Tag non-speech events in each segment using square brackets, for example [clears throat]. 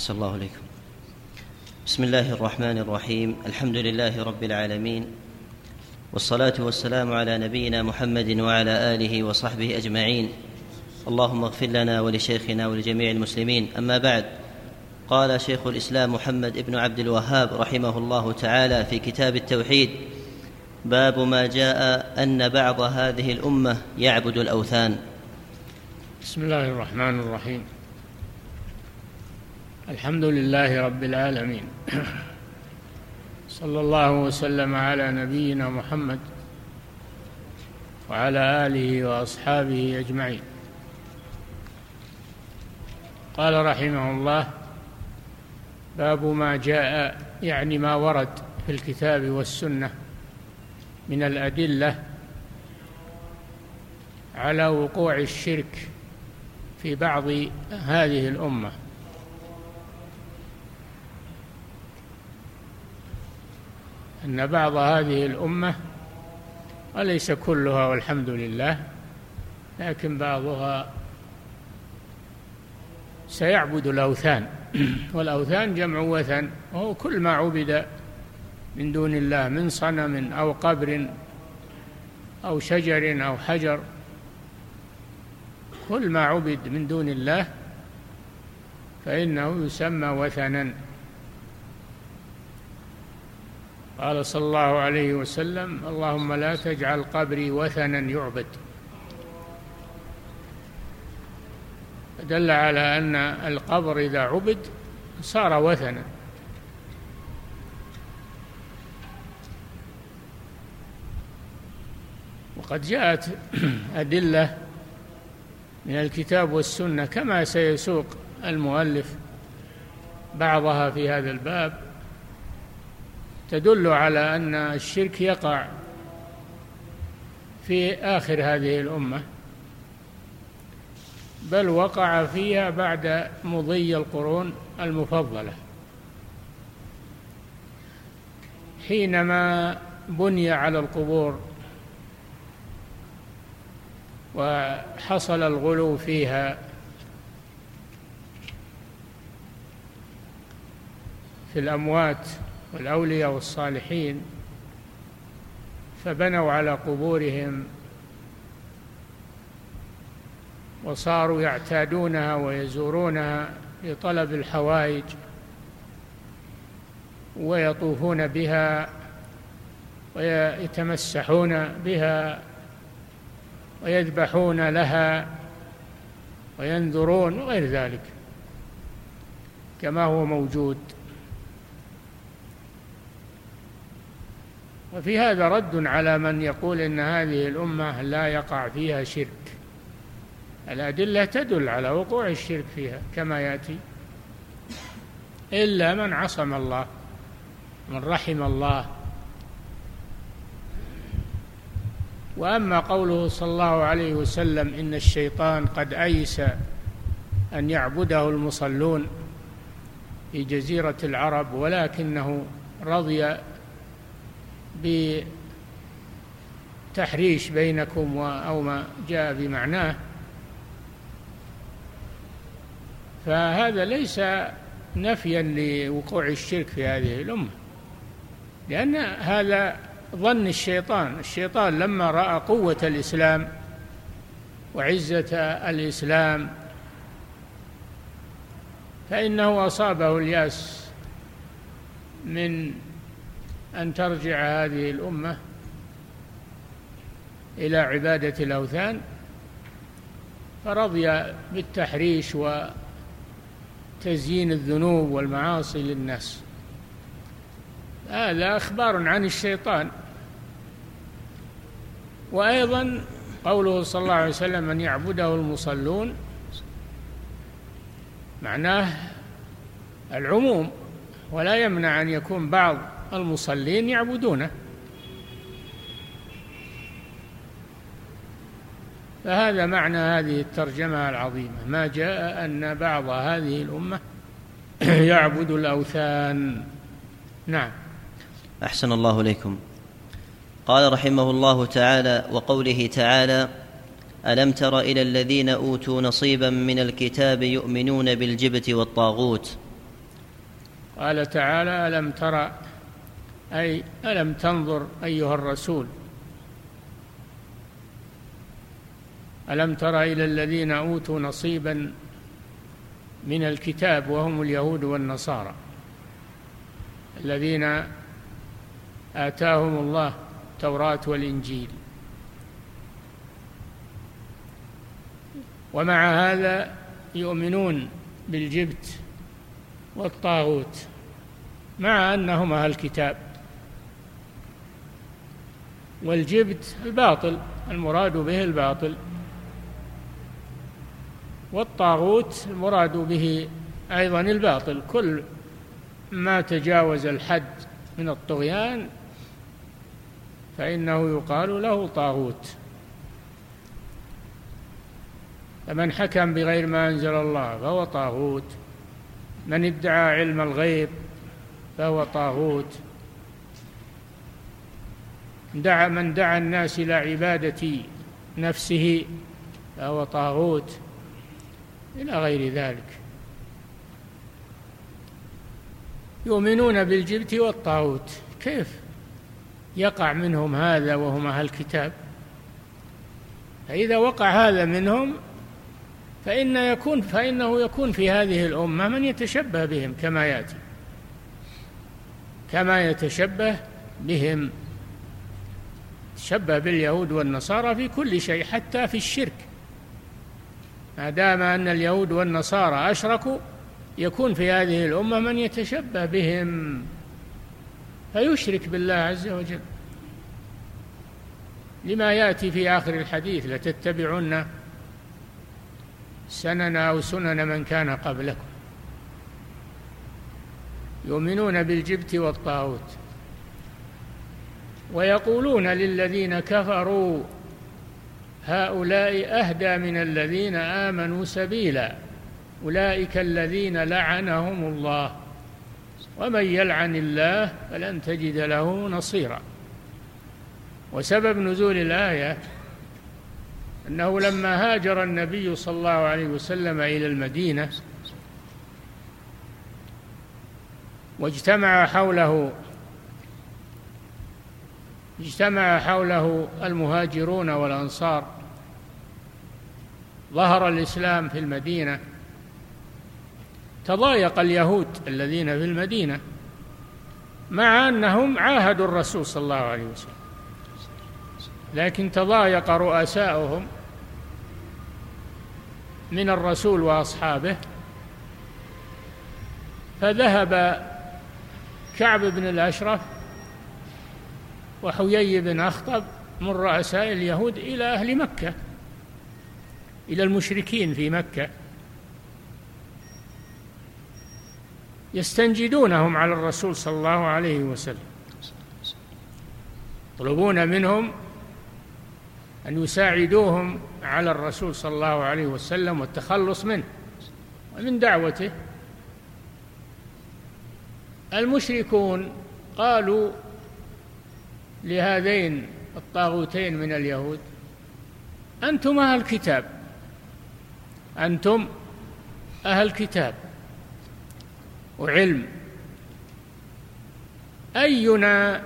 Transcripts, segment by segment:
أحسن الله إليكم. بسم الله الرحمن الرحيم. الحمد لله رب العالمين. والصلاة والسلام على نبينا محمد وعلى آله وصحبه أجمعين. اللهم اغفر لنا ولشيخنا ولجميع المسلمين. أما بعد قال شيخ الإسلام محمد بن عبد الوهاب رحمه الله تعالى في كتاب التوحيد باب ما جاء أن بعض هذه الأمة يعبد الأوثان. بسم الله الرحمن الرحيم. الحمد لله رب العالمين. صلى الله وسلم على نبينا محمد وعلى آله وأصحابه أجمعين. قال رحمه الله باب ما جاء يعني ما ورد في الكتاب والسنة من الأدلة على وقوع الشرك في بعض هذه الأمة. أن بعض هذه الأمة وليس كلها والحمد لله لكن بعضها سيعبد الأوثان. [clears throat] والأوثان جمع وثن وهو كل ما عبد من دون الله من صنم أو قبر أو شجر أو حجر. كل ما عبد من دون الله فإنه يسمى وثنا. قال صلى الله عليه وسلم اللهم لا تجعل قبري وثنا يعبد. دل على أن القبر إذا عبد صار وثنا. وقد جاءت أدلة من الكتاب والسنة كما سيسوق المؤلف بعضها في هذا الباب. تدل على أن الشرك يقع في آخر هذه الأمة بل وقع فيها بعد مضي القرون المفضلة. حينما بني على القبور وحصل الغلو فيها في الأموات والأولياء والصالحين فبنوا على قبورهم وصاروا يعتادونها ويزورونها لطلب الحوائج ويطوفون بها ويتمسحون بها ويذبحون لها وينذرون وغير ذلك كما هو موجود. وفي هذا رد على من يقول إن هذه الأمة لا يقع فيها شرك. الأدلة تدل على وقوع الشرك فيها كما يأتي. إلا من عصم الله من رحم الله. وأما قوله صلى الله عليه وسلم إن الشيطان قد أيس أن يعبده المصلون في جزيرة العرب ولكنه رضي بتحريش بينكم أو ما جاء بمعناه. فهذا ليس نفيا لوقوع الشرك في هذه الأمة لأن هذا ظن الشيطان. الشيطان لما رأى قوة الإسلام وعزة الإسلام فإنه أصابه اليأس من أن ترجع هذه الأمة إلى عبادة الأوثان فرضي بالتحريش وتزيين الذنوب والمعاصي للناس. هذا أخبار عن الشيطان. وأيضا قوله صلى الله عليه وسلم أن يعبده المصلون معناه العموم ولا يمنع أن يكون بعض المصلين يعبدونه. فهذا معنى هذه الترجمة العظيمة. ما جاء أن بعض هذه الأمة [clears throat] يعبد الأوثان. نعم. أحسن الله إليكم. قال رحمه الله تعالى وقوله تعالى ألم تر إلى الذين أوتوا نصيبا من الكتاب يؤمنون بالجبت والطاغوت؟ قال تعالى ألم ترى أي ألم تنظر أيها الرسول؟ ألم تر إلى الذين أوتوا نصيبا من الكتاب وهم اليهود والنصارى؟ الذين آتاهم الله التوراة والإنجيل. ومع هذا يؤمنون بالجبت والطاغوت مع أنهم أهل الكتاب والجبت الباطل المراد به الباطل. والطاغوت المراد به أيضا الباطل. كل ما تجاوز الحد من الطغيان فإنه يقال له طاغوت. فمن حكم بغير ما أنزل الله فهو طاغوت. من ادعى علم الغيب فهو طاغوت. دعا من دعا الناس إلى عبادة نفسه فهو طاغوت إلى غير ذلك. يؤمنون بالجبت والطاغوت. كيف يقع منهم هذا وهم أهل الكتاب؟ فإذا وقع هذا منهم فإن يكون فإنه يكون في هذه الأمة من يتشبه بهم كما يأتي. كما يتشبه بهم. تشبه باليهود والنصارى في كل شيء حتى في الشرك. ما دام أن اليهود والنصارى أشركوا يكون في هذه الأمة من يتشبه بهم. فيشرك بالله عز وجل. لما يأتي في آخر الحديث لتتبعن سنن أو سنن من كان قبلكم. يؤمنون بالجبت والطاغوت. ويقولون للذين كفروا هؤلاء أهدى من الذين آمنوا سبيلا أولئك الذين لعنهم الله. ومن يلعن الله فلن تجد له نصيرا. وسبب نزول الآية أنه لما هاجر النبي صلى الله عليه وسلم إلى المدينة واجتمع حوله اجتمع حوله المهاجرون والأنصار. ظهر الإسلام في المدينة. تضايق اليهود الذين في المدينة مع أنهم عاهدوا الرسول صلى الله عليه وسلم. لكن تضايق رؤساؤهم من الرسول وأصحابه. فذهب كعب بن الأشرف وحيي بن أخطب من رؤساء اليهود إلى أهل مكة إلى المشركين في مكة. يستنجدونهم على الرسول صلى الله عليه وسلم. يطلبون منهم أن يساعدوهم على الرسول صلى الله عليه وسلم والتخلص منه ومن دعوته. المشركون قالوا لهذين الطاغوتين من اليهود. أنتم أهل الكتاب أنتم أهل كتاب وعلم. أينا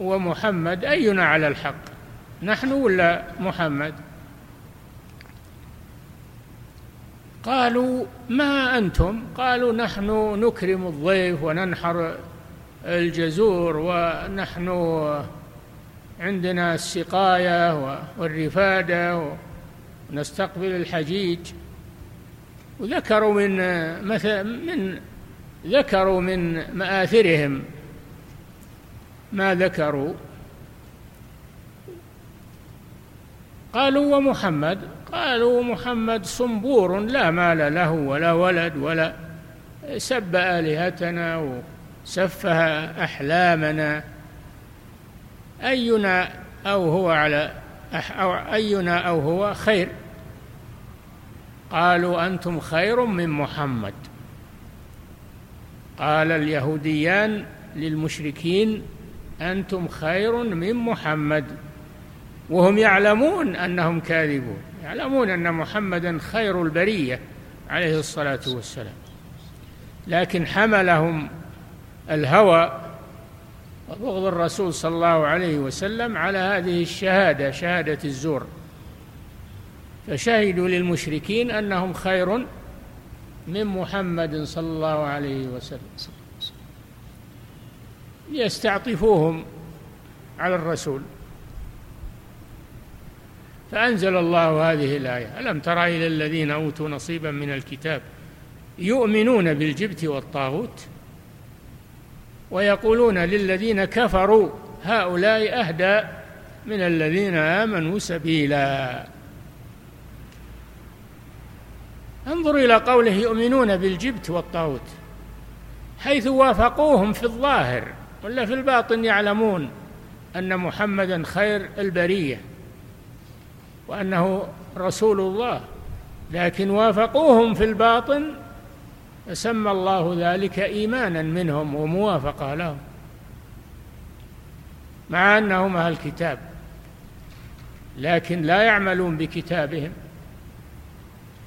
ومحمد أينا على الحق؟ نحن ولا محمد؟ قالوا ما أنتم؟ قالوا نحن نكرم الضيف وننحر الجزور ونحن عندنا السقاية والرفادة ونستقبل الحجيج. وذكروا من مثل من ذكروا من مآثرهم. ما ذكروا؟ قالوا ومحمد قالوا محمد صنبور لا مال له ولا ولد ولا سب آلهتنا وسفه أحلامنا أينا أو هو على أو أينا أو هو خير. قالوا أنتم خير من محمد. قال اليهوديان للمشركين أنتم خير من محمد. وهم يعلمون أنهم كاذبون يعلمون أن محمدا خير البرية عليه الصلاة والسلام. لكن حملهم الهوى وبغض الرسول صلى الله عليه وسلم على هذه الشهادة شهادة الزور. فشهدوا للمشركين أنهم خير من محمد صلى الله عليه وسلم. يستعطفوهم على الرسول. فأنزل الله هذه الآية. ألم تر إلى الذين أوتوا نصيبا من الكتاب يؤمنون بالجبت والطاغوت؟ ويقولون للذين كفروا هؤلاء أهدى من الذين آمنوا سبيلا. انظر إلى قوله يؤمنون بالجبت والطاغوت حيث وافقوهم في الظاهر ولا في الباطن يعلمون أن محمدا خير البرية وأنه رسول الله لكن وافقوهم في الباطن فسمى الله ذلك إيمانا منهم وموافقة لهم مع أنهم أهل الكتاب لكن لا يعملون بكتابهم.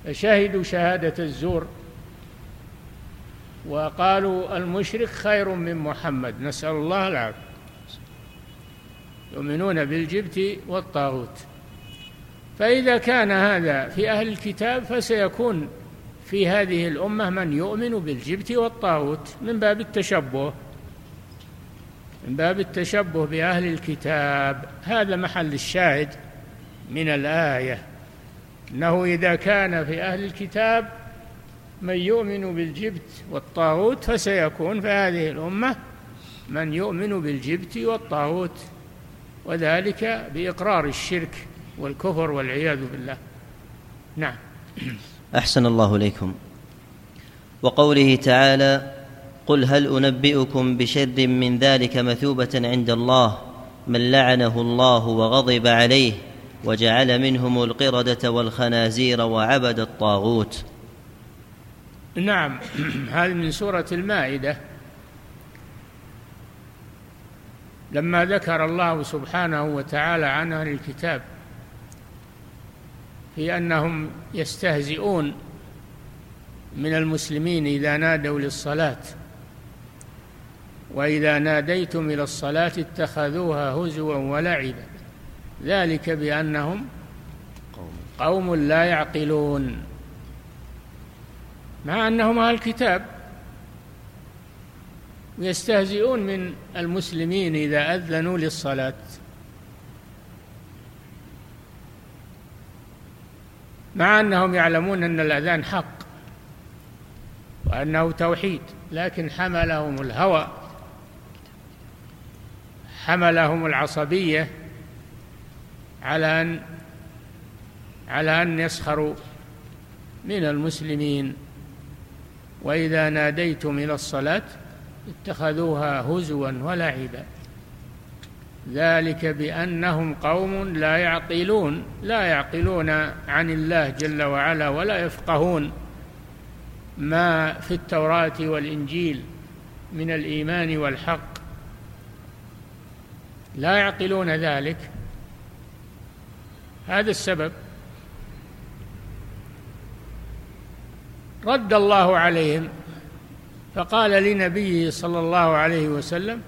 فشهدوا شهادة الزور وقالوا المشرك خير من محمد نسأل الله العافية. يؤمنون بالجبت والطاغوت. فإذا كان هذا في أهل الكتاب فسيكون في هذه الأمة من يؤمن بالجبت والطاغوت من باب التشبه من باب التشبه بأهل الكتاب. هذا محل الشاهد من الآية أنه إذا كان في أهل الكتاب من يؤمن بالجبت والطاغوت فسيكون في هذه الأمة من يؤمن بالجبت والطاغوت وذلك بإقرار الشرك والكفر والعياذ بالله. نعم. أحسن الله إليكم. وقوله تعالى قل هل أنبئكم بشر من ذلك مثوبة عند الله من لعنه الله وغضب عليه وجعل منهم القردة والخنازير وعبد الطاغوت نعم. هذه من سورة المائدة. لما ذكر الله سبحانه وتعالى عن أهل الكتاب في أنهم يستهزئون من المسلمين إذا نادوا للصلاة. وإذا ناديتم إلى الصلاة اتخذوها هزوا ولعبا. ذلك بأنهم قوم لا يعقلون. مع أنهم أهل الكتاب يستهزئون من المسلمين إذا أذنوا للصلاة. مع أنهم يعلمون أن الأذان حق وأنه توحيد لكن حملهم الهوى حملهم العصبية على أن على أن يسخروا من المسلمين. وإذا ناديتم إلى الصلاة اتخذوها هزوا ولعبا. ذلك بأنهم قوم لا يعقلون لا يعقلون عن الله جل وعلا ولا يفقهون ما في التوراة والإنجيل من الإيمان والحق. لا يعقلون ذلك. هذا السبب. رد الله عليهم فقال لنبيه صلى الله عليه وسلم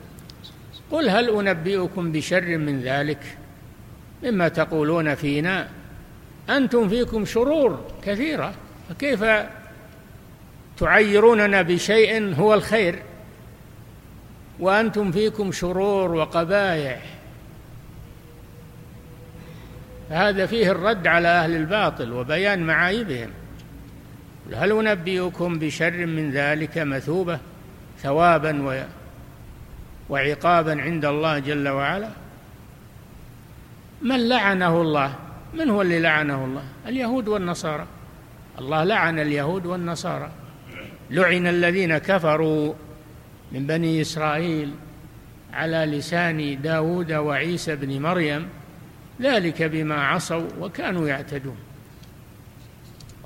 قل هل أنبئكم بشر من ذلك مما تقولون فينا؟ أنتم فيكم شرور كثيرة فكيف تعيروننا بشيء هو الخير؟ وأنتم فيكم شرور وقبائح. هذا فيه الرد على أهل الباطل وبيان معايبهم. هل أنبئكم بشر من ذلك مثوبة ثوابا وعقابا عند الله جل وعلا؟ من لعنه الله؟ من هو اللي لعنه الله؟ اليهود والنصارى. الله لعن اليهود والنصارى. لعن الذين كفروا من بني إسرائيل على لسان داود وعيسى بن مريم ذلك بما عصوا وكانوا يعتدون.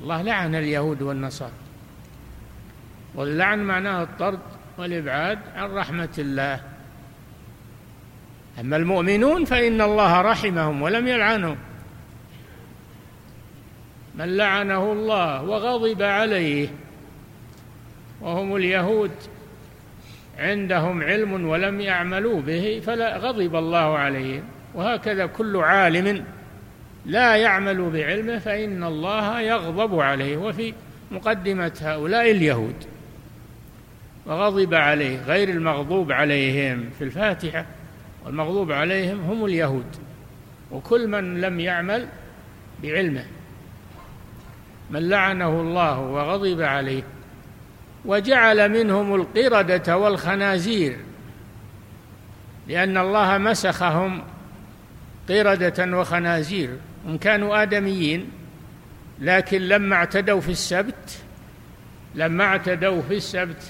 الله لعن اليهود والنصارى. واللعن معناه الطرد والإبعاد عن رحمة الله. أما المؤمنون فإن الله رحمهم ولم يلعنهم. من لعنه الله وغضب عليه وهم اليهود عندهم علم ولم يعملوا به فلا غضب الله عليهم. وهكذا كل عالم لا يعمل بعلمه فإن الله يغضب عليه. وفي مقدمة هؤلاء اليهود وغضب عليه غير المغضوب عليهم في الفاتحة. والمغضوب عليهم هم اليهود وكل من لم يعمل بعلمه. من لعنه الله وغضب عليه وجعل منهم القردة والخنازير لأن الله مسخهم قردة وخنازير. هم كانوا آدميين لكن لما اعتدوا في السبت لما اعتدوا في السبت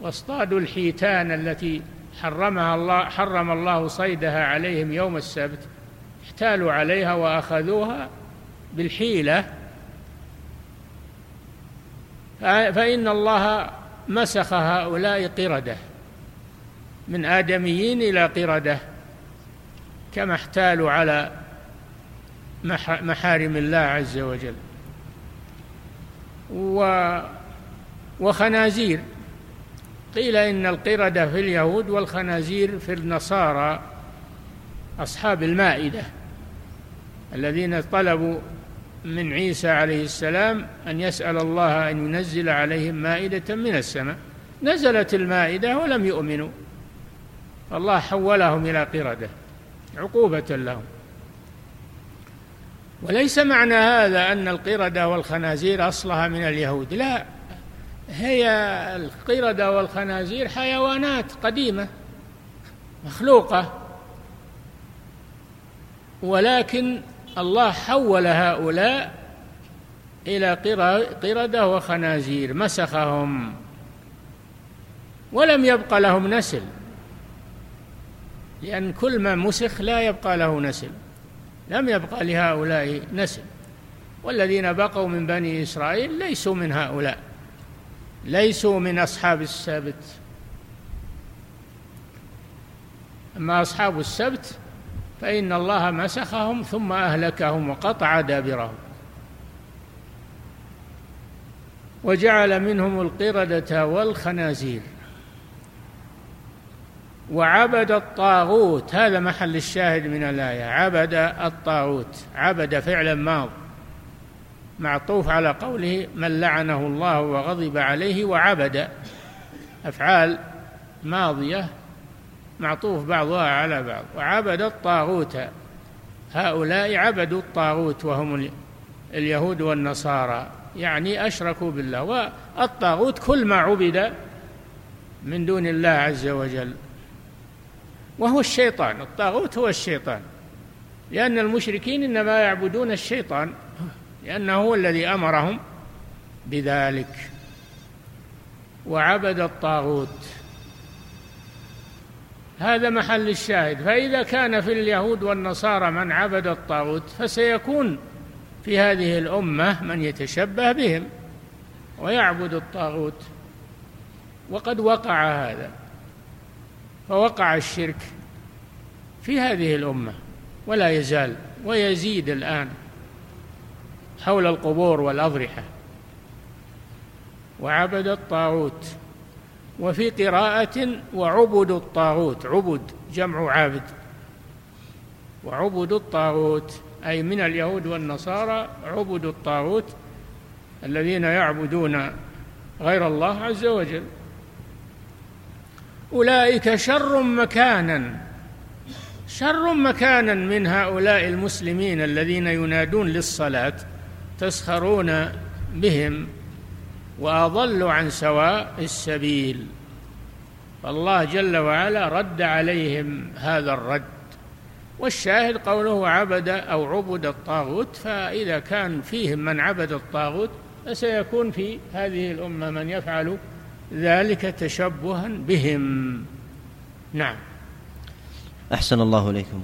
واصطادوا الحيتان التي حرمها الله حرم الله صيدها عليهم يوم السبت احتالوا عليها وأخذوها بالحيلة. فإن الله مسخ هؤلاء قردة من آدميين إلى قردة كما احتالوا على محارم الله عز وجل. و وخنازير. قيل إن القردة في اليهود والخنازير في النصارى أصحاب المائدة الذين طلبوا من عيسى عليه السلام أن يسأل الله أن ينزل عليهم مائدة من السماء. نزلت المائدة ولم يؤمنوا. فالله حولهم إلى قردة عقوبة لهم. وليس معنى هذا أن القردة والخنازير أصلها من اليهود. لا. هي القردة والخنازير حيوانات قديمة مخلوقة. ولكن الله حول هؤلاء إلى قردة وخنازير مسخهم. ولم يبق لهم نسل لأن كل ما مسخ لا يبقى له نسل لم يبقى لهؤلاء نسل. والذين بقوا من بني إسرائيل ليسوا من هؤلاء. ليسوا من أصحاب السبت. أما أصحاب السبت فإن الله مسخهم ثم أهلكهم وقطع دابرهم. وجعل منهم القردة والخنازير. وعبد الطاغوت هذا محل الشاهد من الآية. عبد الطاغوت عبد فعلا ماض. معطوف على قوله من لعنه الله وغضب عليه وعبد أفعال ماضية معطوف بعضها على بعض. وعبد الطاغوت هؤلاء عبدوا الطاغوت وهم اليهود والنصارى يعني أشركوا بالله. والطاغوت كل ما عبد من دون الله عز وجل. وهو الشيطان الطاغوت هو الشيطان. لأن المشركين إنما يعبدون الشيطان. لأنه هو الذي أمرهم بذلك. وعبد الطاغوت. هذا محل الشاهد. فإذا كان في اليهود والنصارى من عبد الطاغوت فسيكون في هذه الأمة من يتشبه بهم ويعبد الطاغوت. وقد وقع هذا. فوقع الشرك في هذه الأمة. ولا يزال ويزيد الآن. حول القبور والأضرحة. وعبد الطاغوت وفي قراءة وعبد الطاغوت عبد جمع عابد وعبد الطاغوت أي من اليهود والنصارى عبد الطاغوت الذين يعبدون غير الله عز وجل. أولئك شر مكانا شر مكانا من هؤلاء المسلمين الذين ينادون للصلاة. تسخرون بهم واضلوا عن سواء السبيل. فالله جل وعلا رد عليهم هذا الرد. والشاهد قوله عبد أو عبد الطاغوت فإذا كان فيهم من عبد الطاغوت فسيكون في هذه الأمة من يفعل ذلك تشبها بهم. نعم. أحسن الله إليكم.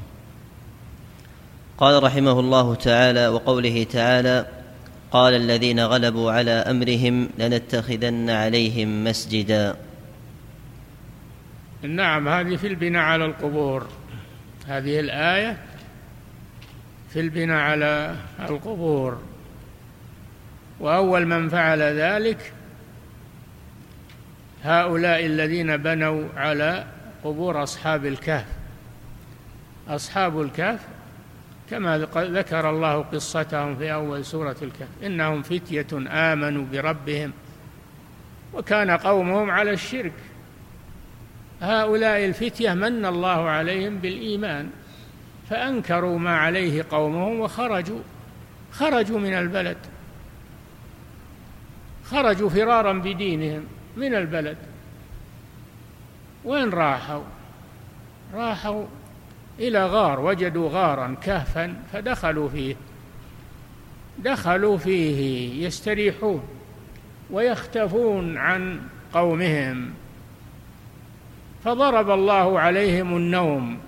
قال رحمه الله تعالى وقوله تعالى قال الذين غلبوا على أمرهم لنتخذن عليهم مسجدا. نعم هذه في البناء على القبور. هذه الآية في البناء على القبور. وأول من فعل ذلك هؤلاء الذين بنوا على قبور أصحاب الكهف. أصحاب الكهف كما ذكر الله قصتهم في أول سورة الكهف. إنهم فتية آمنوا بربهم وكان قومهم على الشرك. هؤلاء الفتية من الله عليهم بالإيمان فأنكروا ما عليه قومهم وخرجوا خرجوا من البلد خرجوا فرارا بدينهم من البلد. وين راحوا؟ راحوا إلى غار وجدوا غارا كهفا فدخلوا فيه. دخلوا فيه يستريحون ويختفون عن قومهم. فضرب الله عليهم النوم.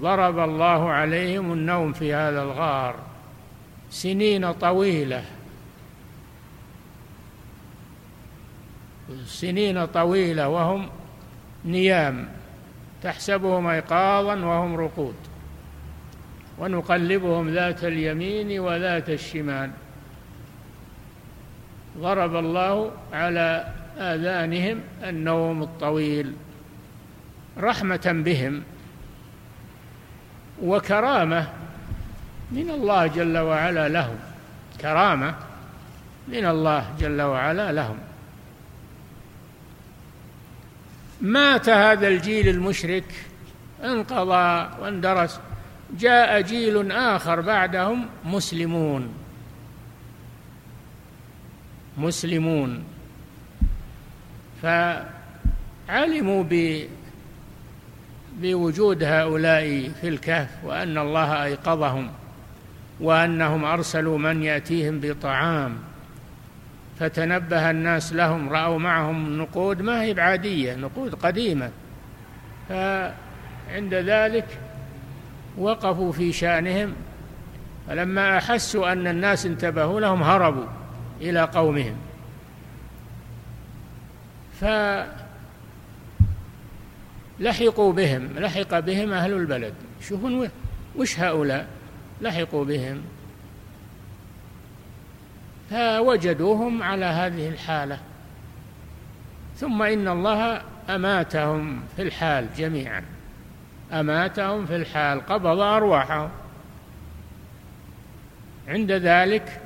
ضرب الله عليهم النوم في هذا الغار سنين طويلة. سنين طويلة وهم نيام. تحسبهم ايقاظا وهم رقود. ونقلبهم ذات اليمين وذات الشمال. ضرب الله على آذانهم النوم الطويل. رحمة بهم وكرامة من الله جل وعلا لهم. كرامة من الله جل وعلا لهم. مات هذا الجيل المشرك انقضى واندرس جاء جيل آخر بعدهم مسلمون. مسلمون. فعلموا ب بوجود هؤلاء في الكهف وأن الله أيقظهم وأنهم أرسلوا من يأتيهم بطعام. فتنبه الناس لهم رأوا معهم نقود ما هي بعادية نقود قديمة. فعند ذلك وقفوا في شأنهم فلما أحسوا أن الناس انتبهوا لهم هربوا إلى قومهم. فلحقوا بهم لحق بهم أهل البلد. شوفوا وش هؤلاء؟ لحقوا بهم فوجدوهم على هذه الحالة. ثم إن الله أماتهم في الحال جميعا. أماتهم في الحال قبض أرواحهم. عند ذلك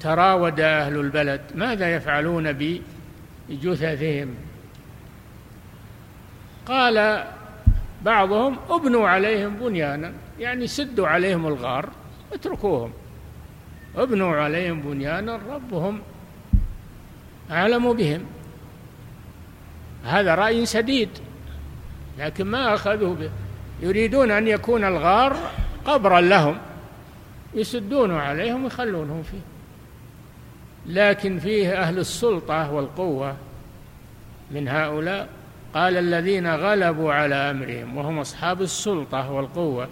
تراود أهل البلد ماذا يفعلون بجثثهم؟ قال بعضهم ابنوا عليهم بنيانا يعني سدوا عليهم الغار اتركوهم. ابنوا عليهم بنيانا ربهم أعلم بهم. هذا رأي سديد لكن ما أخذوا به. يريدون أن يكون الغار قبرا لهم يسدون عليهم ويخلونهم فيه. لكن فيه أهل السلطة والقوة من هؤلاء. قال الذين غلبوا على أمرهم وهم أصحاب السلطة والقوة.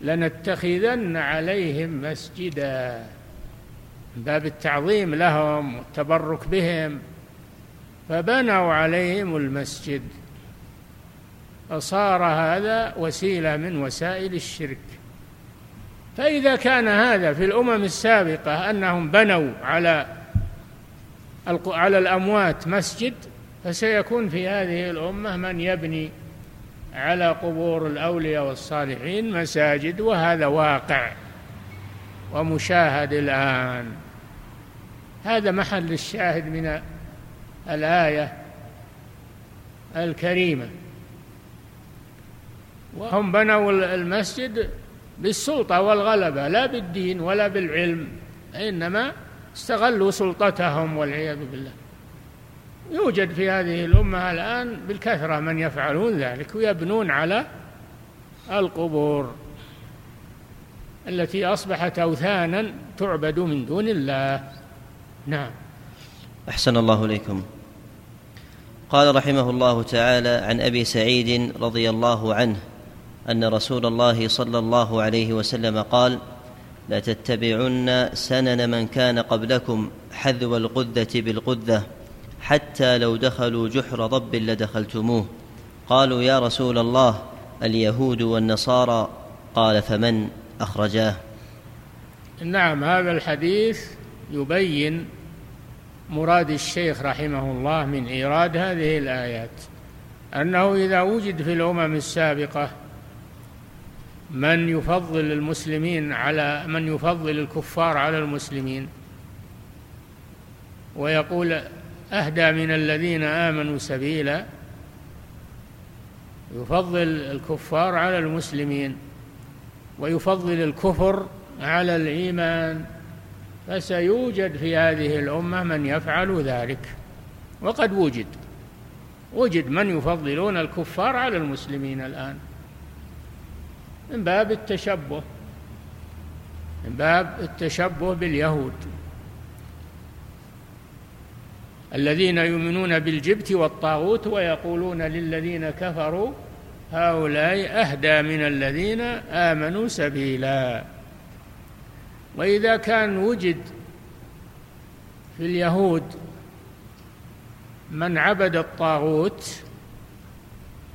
لنتخذن عليهم مسجدا. باب التعظيم لهم والتبرك بهم. فبنوا عليهم المسجد. فصار هذا وسيلة من وسائل الشرك. فإذا كان هذا في الأمم السابقة أنهم بنوا على على الأموات مسجد فسيكون في هذه الأمة من يبني على قبور الأولياء والصالحين مساجد وهذا واقع ومشاهد الآن. هذا محل الشاهد من الآية الكريمة. وهم بنوا المسجد بالسلطة والغلبة لا بالدين ولا بالعلم إنما استغلوا سلطتهم والعياذ بالله. يوجد في هذه الأمة الآن بالكثرة من يفعلون ذلك ويبنون على القبور التي أصبحت أوثانا تعبد من دون الله. نعم. أحسن الله إليكم. قال رحمه الله تعالى عن أبي سعيد رضي الله عنه أن رسول الله صلى الله عليه وسلم قال لتتبعن سنن من كان قبلكم حذو القذة بالقذة حتى لو دخلوا جحر ضب لدخلتموه. قالوا يا رسول الله اليهود والنصارى؟ قال فمن أخرجاه؟ نعم هذا الحديث يبين مراد الشيخ رحمه الله من إيراد هذه الآيات. أنه إذا وجد في الأمم السابقة من يفضل المسلمين على من يفضل الكفار على المسلمين ويقول أهدى من الذين آمنوا سبيلا. يفضل الكفار على المسلمين ويفضل الكفر على الإيمان. فسيوجد في هذه الأمة من يفعل ذلك. وقد وجد وجد من يفضلون الكفار على المسلمين الآن. من باب التشبه من باب التشبه باليهود. الذين يؤمنون بالجبت والطاغوت ويقولون للذين كفروا هؤلاء أهدى من الذين آمنوا سبيلا. وإذا كان وجد في اليهود من عبد الطاغوت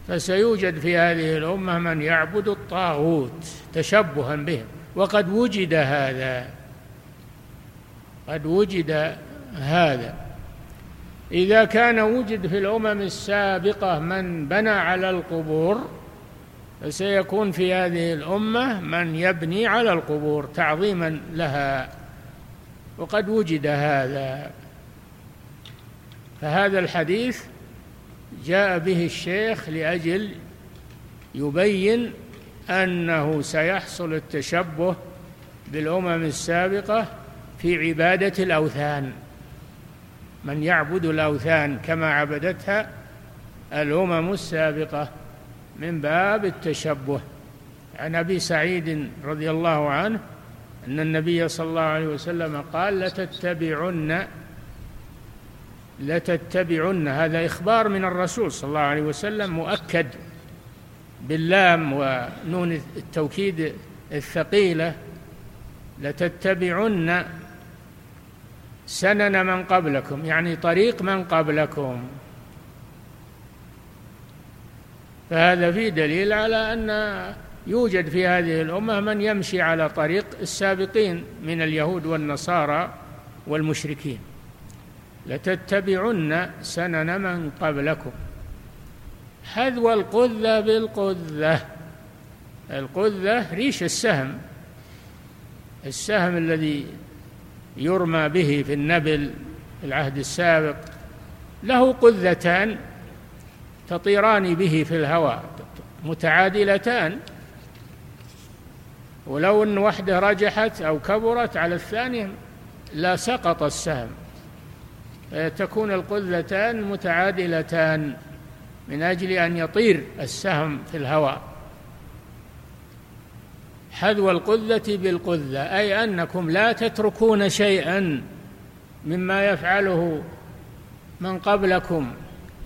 فسيوجد في هذه الأمة من يعبد الطاغوت تشبها بهم وقد وجد هذا قد وجد هذا. إذا كان وجد في الأمم السابقة من بنى على القبور فسيكون في هذه الأمة من يبني على القبور تعظيما لها وقد وجد هذا. فهذا الحديث جاء به الشيخ لأجل يبين أنه سيحصل التشبه بالأمم السابقة في عبادة الأوثان. من يعبد الأوثان كما عبدتها الأمم السابقة من باب التشبه. عن أبي سعيد رضي الله عنه أن النبي صلى الله عليه وسلم قال لتتبعن لتتبعن. هذا إخبار من الرسول صلى الله عليه وسلم مؤكد باللام ونون التوكيد الثقيلة لتتبعن سنن من قبلكم يعني طريق من قبلكم. فهذا فيه دليل على أن يوجد في هذه الأمة من يمشي على طريق السابقين من اليهود والنصارى والمشركين. لتتبعن سنن من قبلكم. حذو القذة بالقذة. القذة ريش السهم. السهم الذي يرمى به في النبل في العهد السابق له قذتان تطيران به في الهواء متعادلتان. ولو إن واحدة رجحت أو كبرت على الثانية لا سقط السهم. تكون القذتان متعادلتان من أجل أن يطير السهم في الهواء. حذو القذة بالقذة أي أنكم لا تتركون شيئا مما يفعله من قبلكم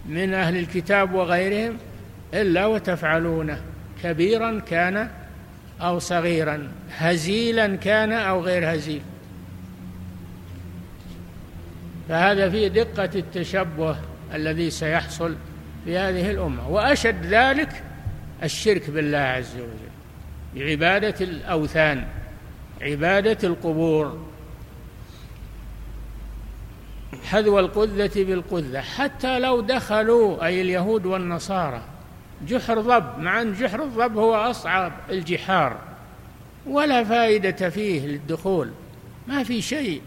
من أهل الكتاب وغيرهم إلا وتفعلونه. كبيرا كان أو صغيرا هزيلا كان أو غير هزيل. فهذا فيه دقة التشبه الذي سيحصل في هذه الأمة. وأشد ذلك الشرك بالله عز وجل. بعبادة الأوثان عبادة القبور. حذو القذة بالقذة. حتى لو دخلوا أي اليهود والنصارى جحر ضب مع أن جحر الضب هو أصعب الجحار. ولا فائدة فيه للدخول ما في شيء.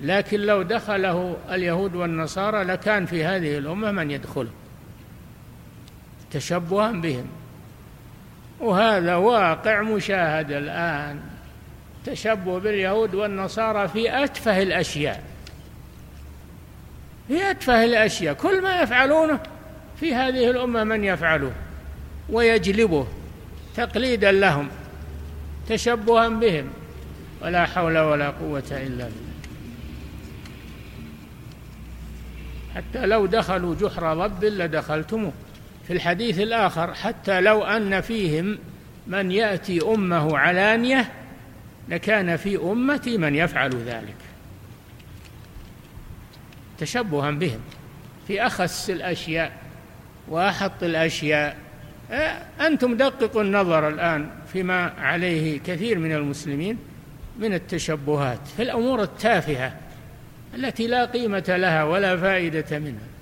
لكن لو دخله اليهود والنصارى لكان في هذه الأمة من يدخل تشبها بهم. وهذا واقع مشاهد الآن. تشبه باليهود والنصارى في أتفه الأشياء. في أتفه الأشياء. كل ما يفعلونه في هذه الأمة من يفعله ويجلبه تقليدا لهم تشبها بهم. ولا حول ولا قوة إلا بالله. حتى لو دخلوا جحر ضب لدخلتموه. في الحديث الآخر حتى لو أن فيهم من يأتي أمه علانية لكان في أمتي من يفعل ذلك. تشبها بهم. في أخس الأشياء وأحط الأشياء. أنتم دققوا النظر الآن فيما عليه كثير من المسلمين من التشبهات في الأمور التافهة التي لا قيمة لها ولا فائدة منها.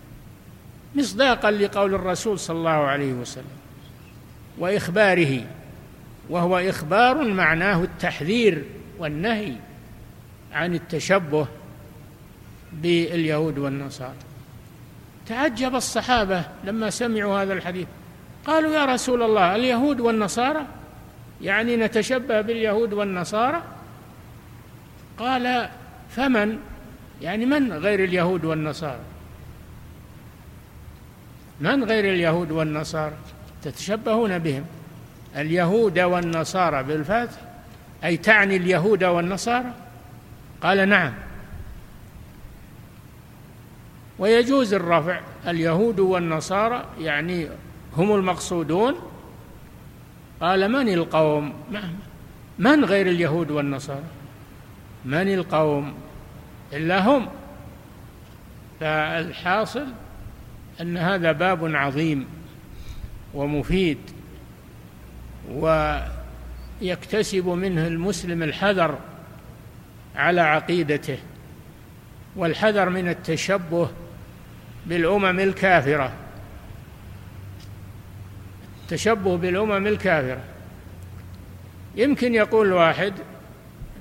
مصداقا لقول الرسول صلى الله عليه وسلم وإخباره وهو إخبار معناه التحذير والنهي عن التشبه باليهود والنصارى. تعجب الصحابة لما سمعوا هذا الحديث. قالوا يا رسول الله اليهود والنصارى؟ يعني نتشبه باليهود والنصارى؟ قال فمن؟ يعني من غير اليهود والنصارى؟ من غير اليهود والنصارى؟ تتشبهون بهم. اليهود والنصارى بالفتح أي تعني اليهود والنصارى؟ قال نعم. ويجوز الرفع. اليهود والنصارى يعني هم المقصودون. قال من القوم؟ من غير اليهود والنصارى؟ من القوم؟ إلا هم. فالحاصل أن هذا باب عظيم ومفيد ويكتسب منه المسلم الحذر على عقيدته والحذر من التشبه بالأمم الكافرة. التشبه بالأمم الكافرة. يمكن يقول واحد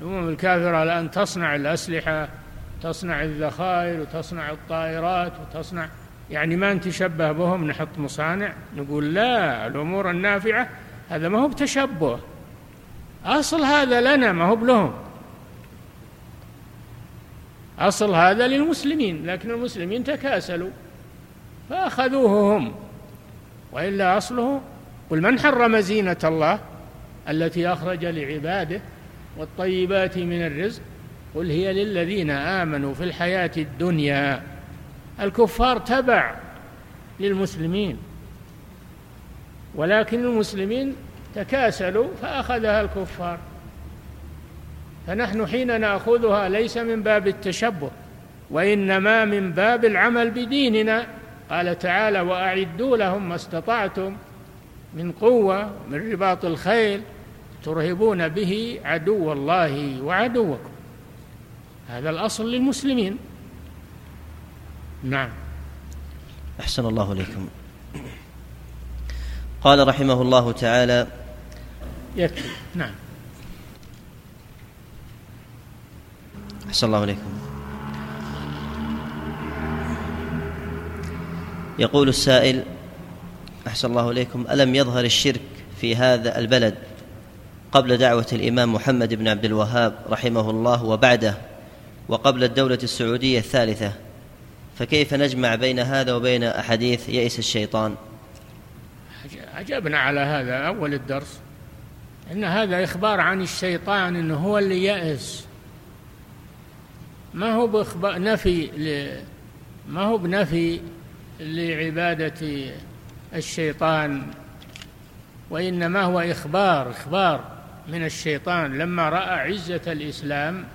الأمم الكافرة الآن تصنع الأسلحة تصنع الذخائر وتصنع الطائرات وتصنع يعني ما نتشبه بهم نحط مصانع نقول لا الأمور النافعة هذا ما هو بتشبه. أصل هذا لنا ما هو بلهم. أصل هذا للمسلمين لكن المسلمين تكاسلوا فأخذوه هم. وإلا أصله قل من حرم زينة الله التي أخرج لعباده والطيبات من الرزق؟ قل هي للذين آمنوا في الحياة الدنيا. الكفار تبع للمسلمين ولكن المسلمين تكاسلوا فأخذها الكفار. فنحن حين نأخذها ليس من باب التشبه وإنما من باب العمل بديننا. قال تعالى وأعدوا لهم ما استطعتم من قوة من رباط الخيل ترهبون به عدو الله وعدوكم. هذا الأصل للمسلمين. نعم. أحسن الله إليكم. قال رحمه الله تعالى يكفي. نعم. أحسن الله عليكم يقول السائل أحسن الله إليكم ألم يظهر الشرك في هذا البلد قبل دعوة الإمام محمد بن عبد الوهاب رحمه الله وبعده وقبل الدولة السعودية الثالثة؟ فكيف نجمع بين هذا وبين أحاديث يئس الشيطان؟ عجبنا على هذا أول الدرس إن هذا إخبار عن الشيطان إنه هو اللي يأس ما هو بإخبار نفي. ما هو بنفي لعبادة الشيطان وإنما هو إخبار إخبار من الشيطان. لما رأى عزة الإسلام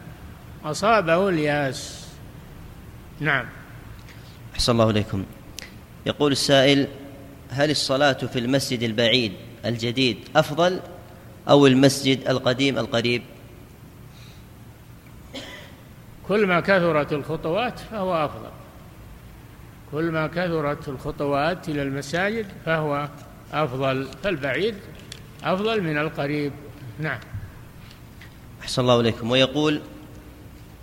أصابه اليأس. نعم. أحسن الله إليكم. يقول السائل هل الصلاة في المسجد البعيد الجديد أفضل أو المسجد القديم القريب؟ كل ما كثرت الخطوات فهو أفضل. كل ما كثرت الخطوات إلى المساجد فهو أفضل فالبعيد أفضل من القريب. نعم. أحسن الله إليكم. ويقول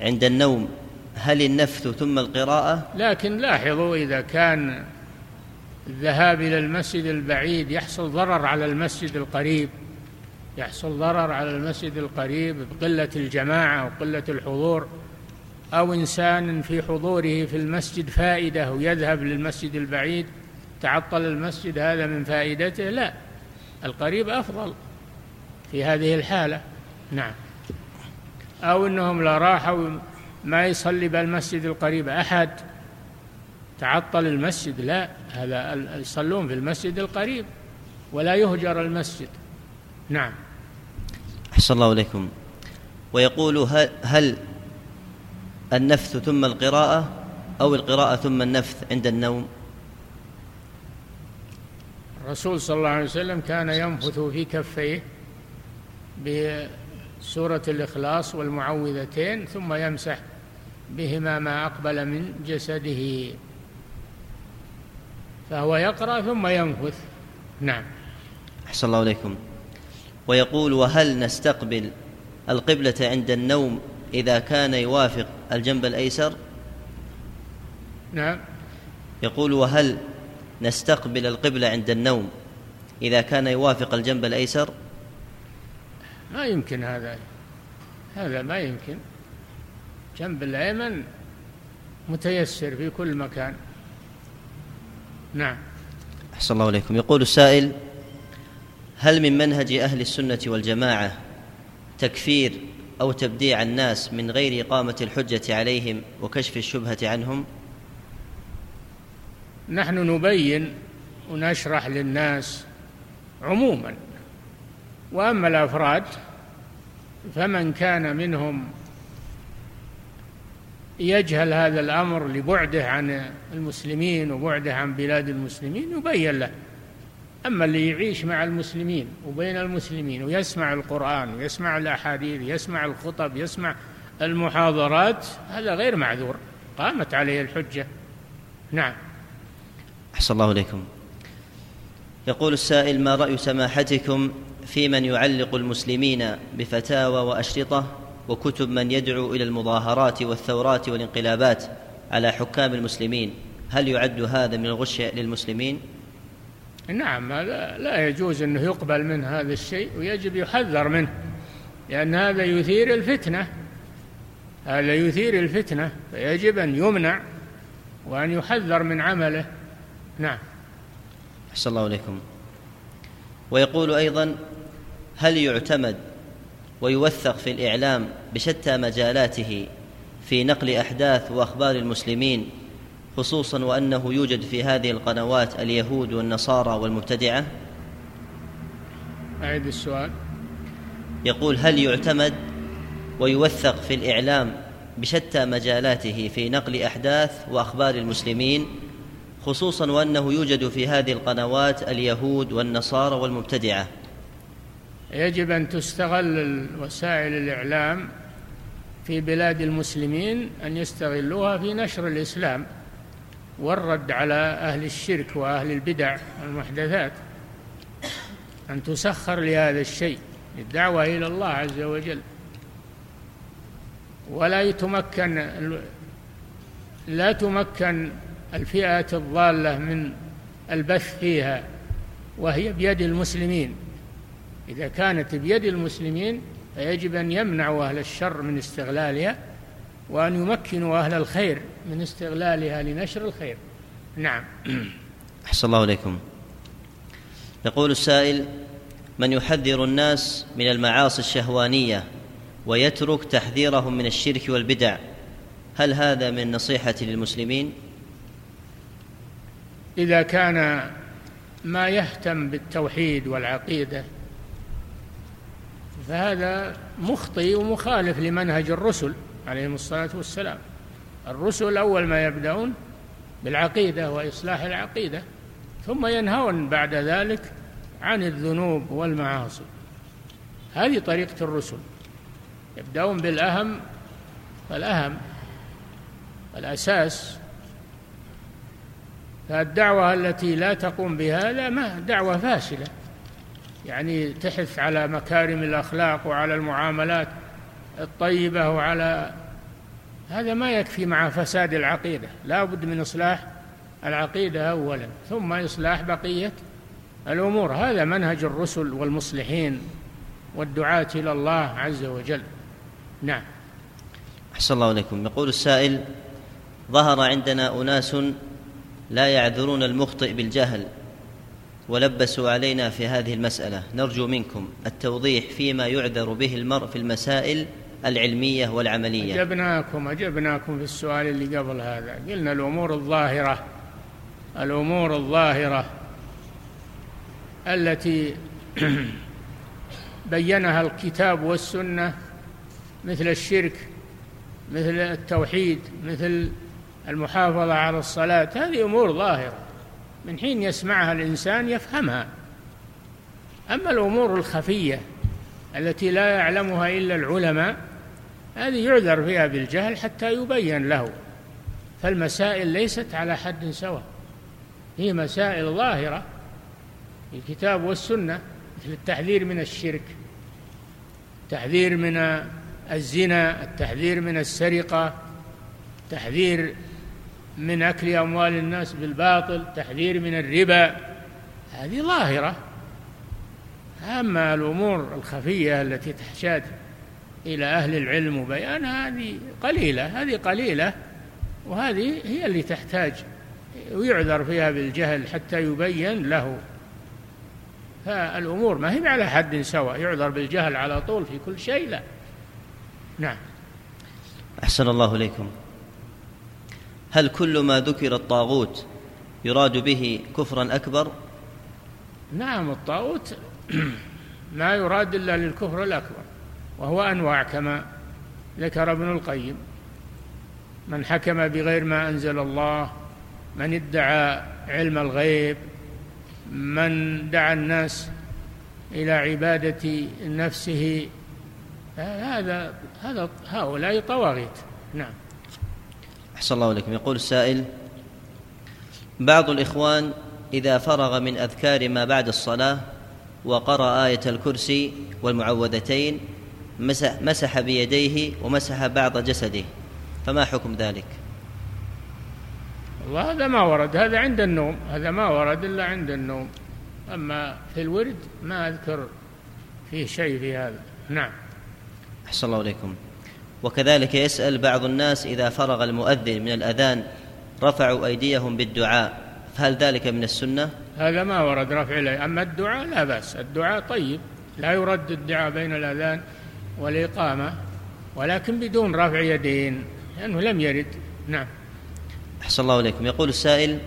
عند النوم هل النفث ثم القراءة؟ لكن لاحظوا إذا كان الذهاب إلى المسجد البعيد يحصل ضرر على المسجد القريب يحصل ضرر على المسجد القريب بقلة الجماعة وقلة الحضور أو إنسان في حضوره في المسجد فائدة ويذهب للمسجد البعيد تعطل المسجد هذا من فائدته لا القريب أفضل في هذه الحالة. نعم. أو أنهم لا راحوا ما يصلي بالمسجد القريب أحد. تعطل المسجد لا هذا يصلون في المسجد القريب ولا يهجر المسجد. نعم. أحسن الله إليكم. ويقول هل النفث ثم القراءة أو القراءة ثم النفث عند النوم؟ الرسول صلى الله عليه وسلم كان ينفث في كفيه بسورة الإخلاص والمعوذتين ثم يمسح. بهما ما أقبل من جسده. فهو يقرأ ثم ينفث. نعم. أحسن الله إليكم. ويقول وهل نستقبل القبلة عند النوم إذا كان يوافق الجنب الأيسر؟ نعم. يقول وهل نستقبل القبلة عند النوم إذا كان يوافق الجنب الأيسر؟ ما يمكن هذا. هذا ما يمكن. جنب الأيمن متيسر في كل مكان. نعم. أحسن الله إليكم. يقول السائل هل من منهج أهل السنة والجماعة تكفير أو تبديع الناس من غير إقامة الحجة عليهم وكشف الشبهة عنهم؟ نحن نبين ونشرح للناس عموما وأما الأفراد فمن كان منهم يجهل هذا الأمر لبعده عن المسلمين وبعده عن بلاد المسلمين يبين له. أما اللي يعيش مع المسلمين وبين المسلمين ويسمع القرآن ويسمع الأحاديث يسمع الخطب يسمع المحاضرات هذا غير معذور. قامت عليه الحجة. نعم. أحسن الله إليكم. يقول السائل ما رأي سماحتكم في من يعلق المسلمين بفتاوى وأشرطة؟ وكتب من يدعو إلى المظاهرات والثورات والانقلابات على حكام المسلمين. هل يعد هذا من الغش للمسلمين؟ نعم هذا لا يجوز أنه يقبل من هذا الشيء ويجب يحذر منه لأن هذا يثير الفتنة. هذا يثير الفتنة فيجب أن يمنع وأن يحذر من عمله. نعم. أحسن الله إليكم. ويقول أيضا هل يعتمد ويوثق في الإعلام بشتى مجالاته في نقل أحداث وأخبار المسلمين خصوصا وأنه يوجد في هذه القنوات اليهود والنصارى والمبتدعة؟ أعيد السؤال. يقول هل يعتمد ويوثق في الإعلام بشتى مجالاته في نقل أحداث وأخبار المسلمين خصوصا وأنه يوجد في هذه القنوات اليهود والنصارى والمبتدعة؟ يجب أن تستغل وسائل الإعلام في بلاد المسلمين أن يستغلوها في نشر الإسلام والرد على أهل الشرك وأهل البدع المحدثات أن تسخر لهذا الشيء للدعوه إلى الله عز وجل. ولا يتمكن لا تمكن الفئات الضالة من البث فيها وهي بيد المسلمين. إذا كانت بيد المسلمين فيجب أن يمنعوا أهل الشر من استغلالها وأن يمكنوا أهل الخير من استغلالها لنشر الخير. نعم. [clears throat] أحسن الله إليكم. يقول السائل من يحذر الناس من المعاصي الشهوانية ويترك تحذيرهم من الشرك والبدع هل هذا من نصيحة للمسلمين؟ إذا كان ما يهتم بالتوحيد والعقيدة فهذا مخطئ ومخالف لمنهج الرسل عليهم الصلاة والسلام. الرسل أول ما يبدأون بالعقيدة وإصلاح العقيدة ثم ينهون بعد ذلك عن الذنوب والمعاصي. هذه طريقة الرسل. يبدأون بالأهم فالأهم الأساس. فالدعوة التي لا تقوم بهذا ما دعوة فاشلة. يعني تحث على مكارم الأخلاق وعلى المعاملات الطيبة وعلى هذا ما يكفي مع فساد العقيدة. لا بد من إصلاح العقيدة أولا ثم إصلاح بقية الأمور. هذا منهج الرسل والمصلحين والدعاة إلى الله عز وجل. نعم. أحسن الله إليكم. يقول السائل ظهر عندنا أناس لا يعذرون المخطئ بالجهل. ولبسوا علينا في هذه المسألة. نرجو منكم التوضيح فيما يعذر به المرء في المسائل العلمية والعملية. أجبناكم أجبناكم في السؤال اللي قبل هذا. قلنا الأمور الظاهرة الأمور الظاهرة التي [clears throat] بينها الكتاب والسنة مثل الشرك مثل التوحيد مثل المحافظة على الصلاة. هذه أمور ظاهرة. من حين يسمعها الإنسان يفهمها. أما الأمور الخفية التي لا يعلمها إلا العلماء هذه يعذر فيها بالجهل حتى يبين له. فالمسائل ليست على حد سواء هي مسائل ظاهرة في الكتاب والسنة مثل التحذير من الشرك التحذير من الزنا التحذير من السرقة التحذير من أكل أموال الناس بالباطل التحذير من الربا. هذه ظاهرة. أما الأمور الخفية التي تحتاج إلى أهل العلم وبيانها هذه قليلة هذه قليلة وهذه هي اللي تحتاج ويعذر فيها بالجهل حتى يبين له. فالأمور ما هي على حد سواء يعذر بالجهل على طول في كل شيء لا. نعم. أحسن الله إليكم. هل كل ما ذكر الطاغوت يراد به كفرا أكبر؟ نعم الطاغوت [clears throat] ما يراد إلا للكفر الأكبر وهو أنواع كما ذكر ابن القيم. من حكم بغير ما أنزل الله من ادعى علم الغيب من دعا الناس إلى عبادة نفسه هذا هذا هؤلاء طواغيت. نعم. أحسن الله إليكم. يقول السائل بعض الإخوان إذا فرغ من أذكار ما بعد الصلاة وقرأ آية الكرسي والمعوذتين مسح, مسح بيديه ومسح بعض جسده فما حكم ذلك؟ والله هذا ما ورد هذا عند النوم هذا ما ورد إلا عند النوم. أما في الورد ما أذكر فيه شيء في هذا. نعم. أحسن الله إليكم. وكذلك يسأل بعض الناس إذا فرغ المؤذن من الأذان رفعوا أيديهم بالدعاء فهل ذلك من السنة؟ هذا ما ورد رفع إليه أما الدعاء لا بأس الدعاء طيب لا يرد الدعاء بين الأذان والإقامة ولكن بدون رفع يدين لأنه لم يرد. نعم. أحسن الله إليكم. يقول السائل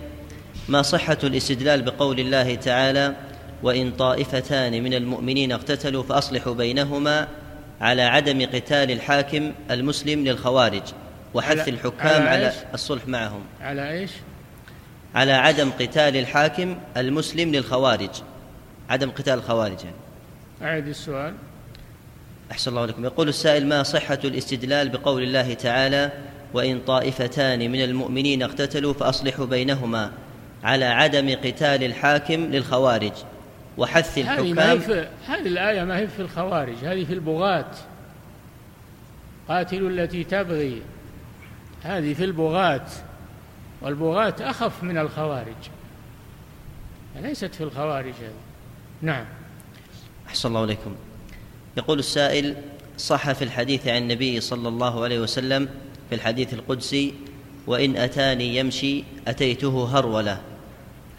ما صحة الاستدلال بقول الله تعالى وإن طائفتان من المؤمنين اقتتلوا فأصلحوا بينهما على عدم قتال الحاكم المسلم للخوارج وحث على الحكام على, على الصلح معهم. على إيش؟ على عدم قتال الحاكم المسلم للخوارج. عدم قتال الخوارج يعني. أعد السؤال. أحسن الله لكم يقول السائل ما صحة الاستدلال بقول الله تعالى وإن طائفتان من المؤمنين اقتتلوا فأصلحوا بينهما على عدم قتال الحاكم للخوارج. وحث الحكام. هذه, هذه الآية ما هي في الخوارج هذه في البغاة. قاتلوا التي تبغي. هذه في البغاة. والبغاة أخف من الخوارج. ليست في الخوارج هذه. نعم. أحسن الله إليكم. يقول السائل صح في الحديث عن النبي صلى الله عليه وسلم في الحديث القدسي وإن أتاني يمشي أتيته هرولة.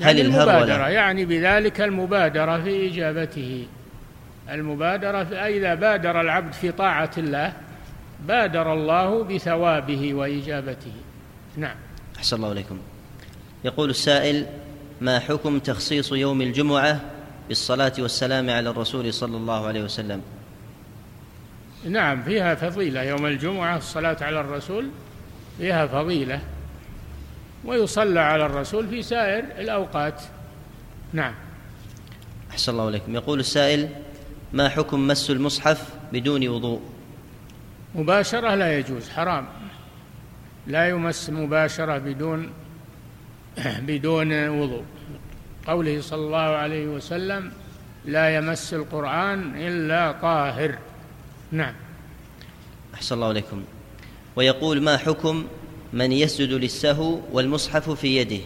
هل يعني الهرولة يعني بذلك المبادرة في إجابته. المبادرة في إذا بادر العبد في طاعة الله بادر الله بثوابه وإجابته. نعم. أحسن الله إليكم. يقول السائل ما حكم تخصيص يوم الجمعة بالصلاة والسلام على الرسول صلى الله عليه وسلم؟ نعم فيها فضيلة. يوم الجمعة الصلاة على الرسول فيها فضيلة. ويصلى على الرسول في سائر الأوقات. نعم. أحسن الله إليكم يقول السائل ما حكم مس المصحف بدون وضوء؟ مباشرة لا يجوز حرام. لا يمس مباشرة بدون [clears throat] بدون وضوء. قوله صلى الله عليه وسلم لا يمس القرآن إلا طاهر. نعم. أحسن الله عليكم. ويقول ما حكم من يسجد للسهو والمصحف في يده.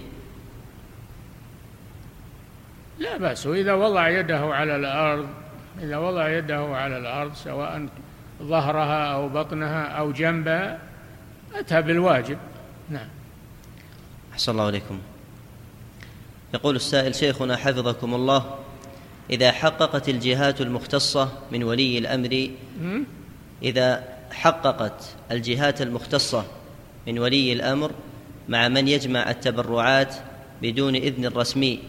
لا بأس إذا وضع يده على الأرض إذا وضع يده على الأرض سواء ظهرها أو بطنها أو جنبها أتى بالواجب. نعم. أحسن الله عليكم يقول السائل شيخنا حفظكم الله إذا حققت الجهات المختصة من ولي الأمر إذا حققت الجهات المختصة من ولي الأمر مع من يجمع التبرعات بدون إذن رسمي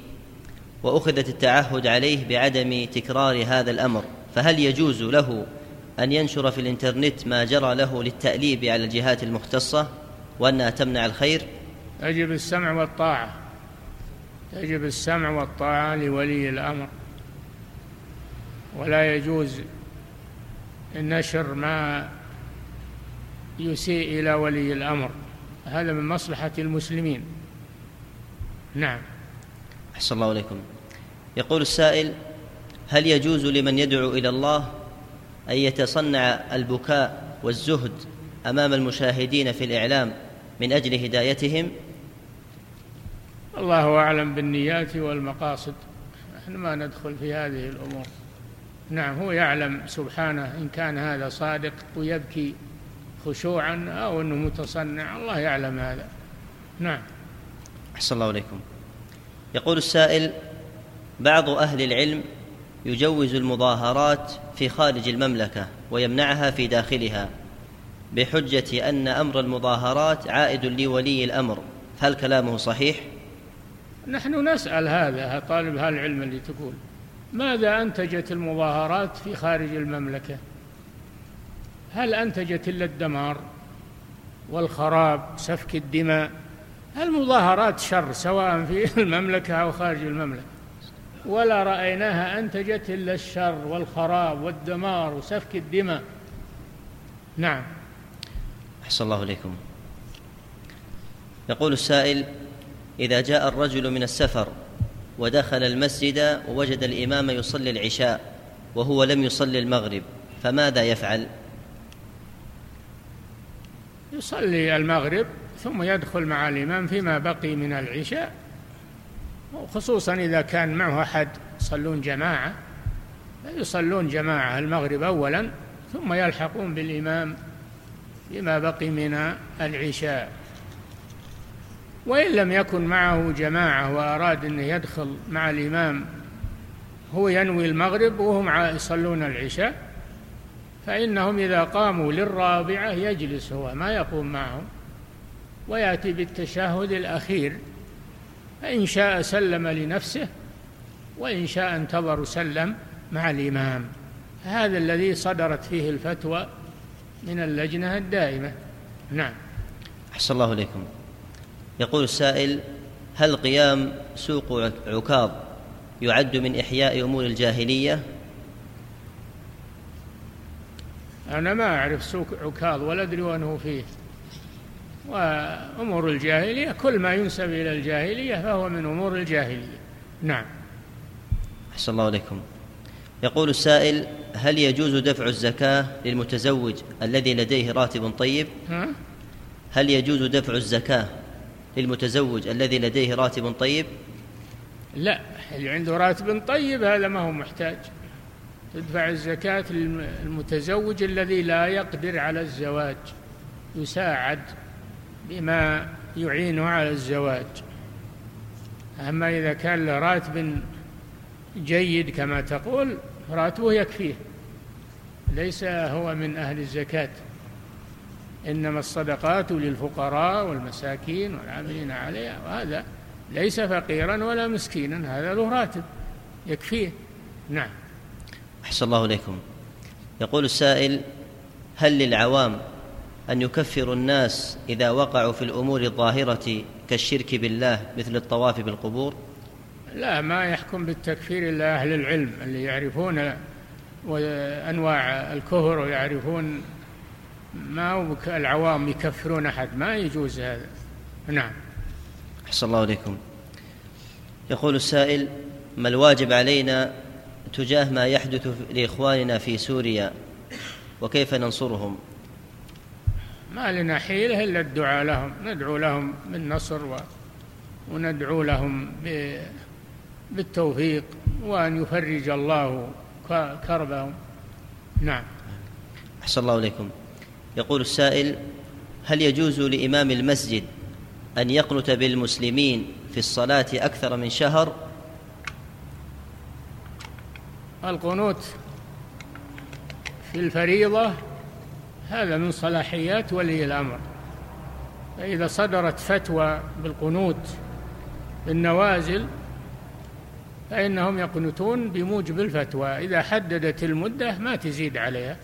وأخذت التعهد عليه بعدم تكرار هذا الأمر. فهل يجوز له أن ينشر في الإنترنت ما جرى له للتأليب على الجهات المختصة وأنها تمنع الخير؟ يجب السمع والطاعة. يجب السمع والطاعة لولي الأمر. ولا يجوز نشر ما يسيء إلى ولي الأمر. هذا من مصلحة المسلمين. نعم. أحسن الله إليكم. يقول السائل هل يجوز لمن يدعو إلى الله أن يتصنع البكاء والزهد أمام المشاهدين في الإعلام من أجل هدايتهم؟ الله أعلم بالنيات والمقاصد. نحن ما ندخل في هذه الأمور. نعم هو يعلم سبحانه إن كان هذا صادق ويبكي. خشوعا أو أنه متصنع. الله يعلم هذا. نعم. أحسن الله إليكم يقول السائل بعض أهل العلم يجوز المظاهرات في خارج المملكة ويمنعها في داخلها بحجة أن أمر المظاهرات عائد لولي الأمر. هل كلامه صحيح؟ نحن نسأل هذا طالب هالعلم اللي تقول. ماذا أنتجت المظاهرات في خارج المملكة؟ هل أنتجت إلا الدمار والخراب سفك الدماء؟ المظاهرات شر سواء في [laughs] المملكة أو خارج المملكة؟ ولا رأيناها أنتجت إلا الشر والخراب والدمار وسفك الدماء. نعم. أحسن الله إليكم. يقول السائل إذا جاء الرجل من السفر ودخل المسجد ووجد الإمام يصلي العشاء وهو لم يصلي المغرب فماذا يفعل؟ يصلي المغرب ثم يدخل مع الإمام فيما بقي من العشاء. خصوصا إذا كان معه أحد يصلون جماعة. يصلون جماعة المغرب أولا ثم يلحقون بالإمام فيما بقي من العشاء. وإن لم يكن معه جماعة وأراد أن يدخل مع الإمام هو ينوي المغرب وهم يصلون العشاء. فإنهم إذا قاموا للرابعة يجلس هو ما يقوم معهم ويأتي بالتشهد الأخير فإن شاء سلم لنفسه وإن شاء انتظر سلم مع الإمام. هذا الذي صدرت فيه الفتوى من اللجنة الدائمة. نعم. أحسن الله إليكم. يقول السائل هل قيام سوق عكاظ يعد من إحياء أمور الجاهلية؟ أنا ما أعرف سوق عكاظ ولا أدري وأنه فيه. وأمور الجاهلية كل ما ينسب إلى الجاهلية فهو من أمور الجاهلية. نعم. أحسن الله عليكم يقول السائل هل يجوز دفع الزكاة للمتزوج الذي لديه راتب طيب؟ ها؟ هل يجوز دفع الزكاة للمتزوج الذي لديه راتب طيب؟ لا اللي عنده راتب طيب هذا ما هو محتاج. تدفع الزكاة للمتزوج الذي لا يقدر على الزواج. يساعد بما يعينه على الزواج. أما إذا كان له راتب جيد كما تقول راتبه يكفيه. ليس هو من أهل الزكاة. إنما الصدقات للفقراء والمساكين والعاملين عليها وهذا ليس فقيرا ولا مسكينا هذا له راتب يكفيه. نعم. أحسن الله إليكم. يقول السائل هل للعوام أن يكفروا الناس إذا وقعوا في الأمور الظاهرة كالشرك بالله مثل الطواف بالقبور؟ لا ما يحكم بالتكفير إلا أهل العلم اللي يعرفون أنواع الكفر ويعرفون ما هو العوام يكفرون أحد. ما يجوز هذا. نعم. أحسن الله إليكم. يقول السائل ما الواجب علينا تجاه ما يحدث لإخواننا في سوريا وكيف ننصرهم؟ ما لنا حيلة إلا الدعاء لهم ندعو لهم بالنصر و... وندعو لهم ب... بالتوفيق وأن يفرج الله كربهم. نعم. أحسن الله إليكم. يقول السائل هل يجوز لإمام المسجد أن يقنت بالمسلمين في الصلاة أكثر من شهر؟ القنوت في الفريضة هذا من صلاحيات ولي الأمر. فإذا صدرت فتوى بالقنوت بالنوازل فإنهم يقنتون بموجب الفتوى. إذا حددت المدة ما تزيد عليها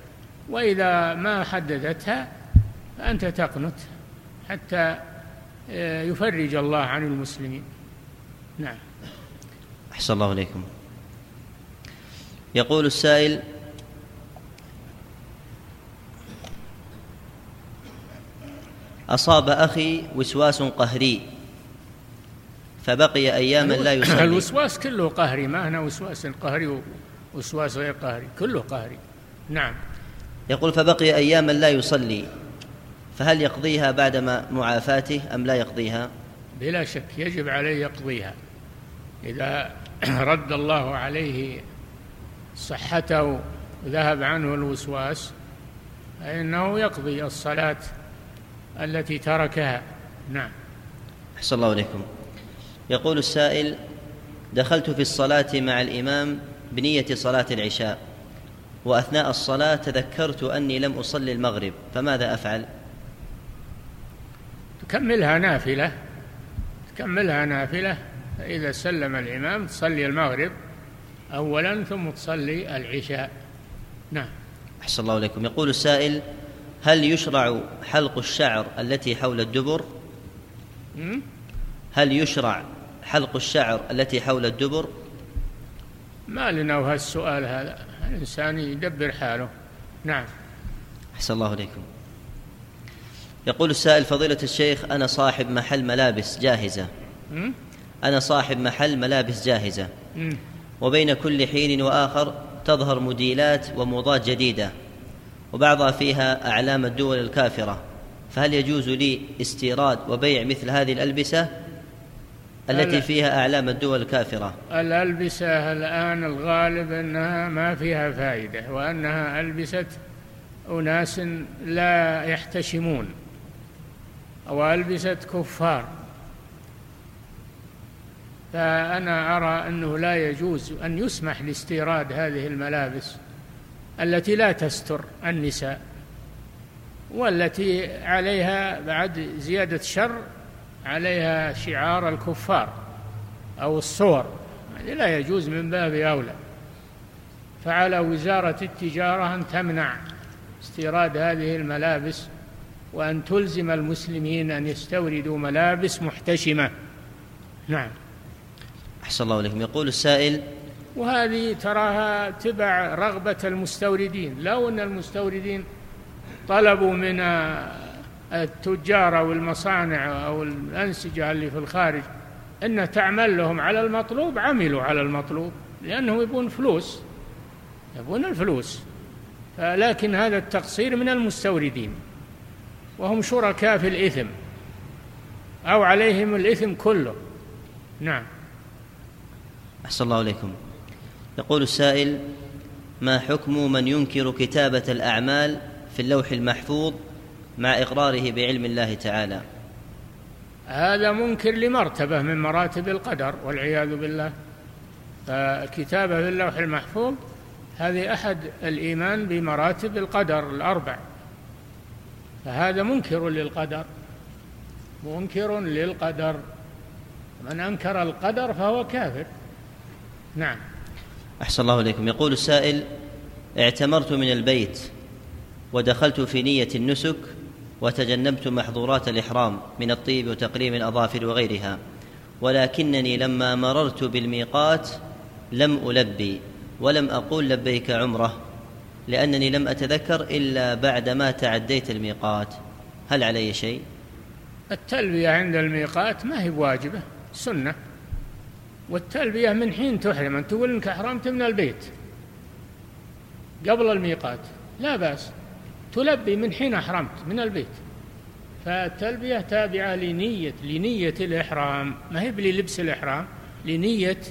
وإذا ما حددتها فأنت تقنت حتى آه، يفرج الله عن المسلمين. نعم. أحسن الله إليكم. يقول السائل أصاب أخي وسواس قهري فبقي أياما لا يصلي. [clears throat] الوسواس كله قهري ما هنا وسواس قهري ووسواس غير قهري كله قهري. نعم. يقول فبقي أياما لا يصلي فهل يقضيها بعد معافاته أم لا يقضيها؟ بلا شك يجب عليه يقضيها. إذا [clears throat] رد الله عليه صحته وذهب عنه الوسواس فإنه يقضي الصلاة التي تركها. نعم. أحسن الله عليكم يقول السائل دخلت في الصلاة مع الإمام بنية صلاة العشاء وأثناء الصلاة تذكرت أني لم أصلي المغرب فماذا أفعل؟ تكملها نافلة تكملها نافلة فإذا سلم الإمام تصلي المغرب. أولا ثم تصلي العشاء. نعم. أحسن الله عليكم يقول السائل هل يشرع حلق الشعر التي حول الدبر؟ هل يشرع حلق الشعر التي حول الدبر؟ ما لنا وهالسؤال هذا. الإنسان يدبر حاله. نعم. أحسن الله عليكم يقول السائل فضيلة الشيخ أنا صاحب محل ملابس جاهزة. أنا صاحب محل ملابس جاهزة. وبين كل حين وآخر تظهر موديلات وموضات جديدة وبعضها فيها أعلام الدول الكافرة. فهل يجوز لي استيراد وبيع مثل هذه الألبسة التي فيها أعلام الدول الكافرة؟ الألبسة الآن الغالب أنها ما فيها فائدة وأنها ألبسة أناس لا يحتشمون أو ألبسة كفار. فأنا أرى أنه لا يجوز أن يسمح لاستيراد هذه الملابس التي لا تستر النساء والتي عليها بعد زيادة شر عليها شعار الكفار أو الصور. هذه لا يجوز من باب أولى. فعلى وزارة التجارة أن تمنع استيراد هذه الملابس وأن تلزم المسلمين أن يستوردوا ملابس محتشمة. نعم. أحسن الله عليكم يقول السائل وهذه تراها تبع رغبة المستوردين. لو أن المستوردين طلبوا من التجار أو المصانع أو الأنسجة اللي في الخارج أن تعمل لهم على المطلوب عملوا على المطلوب لأنهم يبون فلوس يبون الفلوس. لكن هذا التقصير من المستوردين وهم شركاء في الإثم أو عليهم الإثم كله. نعم. أحسن الله عليكم. يقول السائل ما حكم من ينكر كتابة الأعمال في اللوح المحفوظ مع إقراره بعلم الله تعالى؟ هذا منكر لمرتبة من مراتب القدر والعياذ بالله. فكتابة في اللوح المحفوظ هذه أحد الإيمان بمراتب القدر الأربع. فهذا منكر للقدر منكر للقدر. من أنكر القدر فهو كافر. نعم. أحسن الله إليكم. يقول السائل اعتمرت من البيت ودخلت في نية النسك وتجنبت محظورات الإحرام من الطيب وتقليم الأظافر وغيرها ولكنني لما مررت بالميقات لم ألبي ولم أقول لبيك عمرة لأنني لم أتذكر إلا بعدما تعديت الميقات. هل علي شيء؟ التلبية عند الميقات ما هي بواجبة سنة. والتلبية من حين تحرم. أن تقول إنك أحرمت من البيت قبل الميقات. لا بأس. تلبي من حين أحرمت من البيت. فالتلبية تابعة لنية لنية الإحرام. ما هي بلبس الإحرام؟ لنية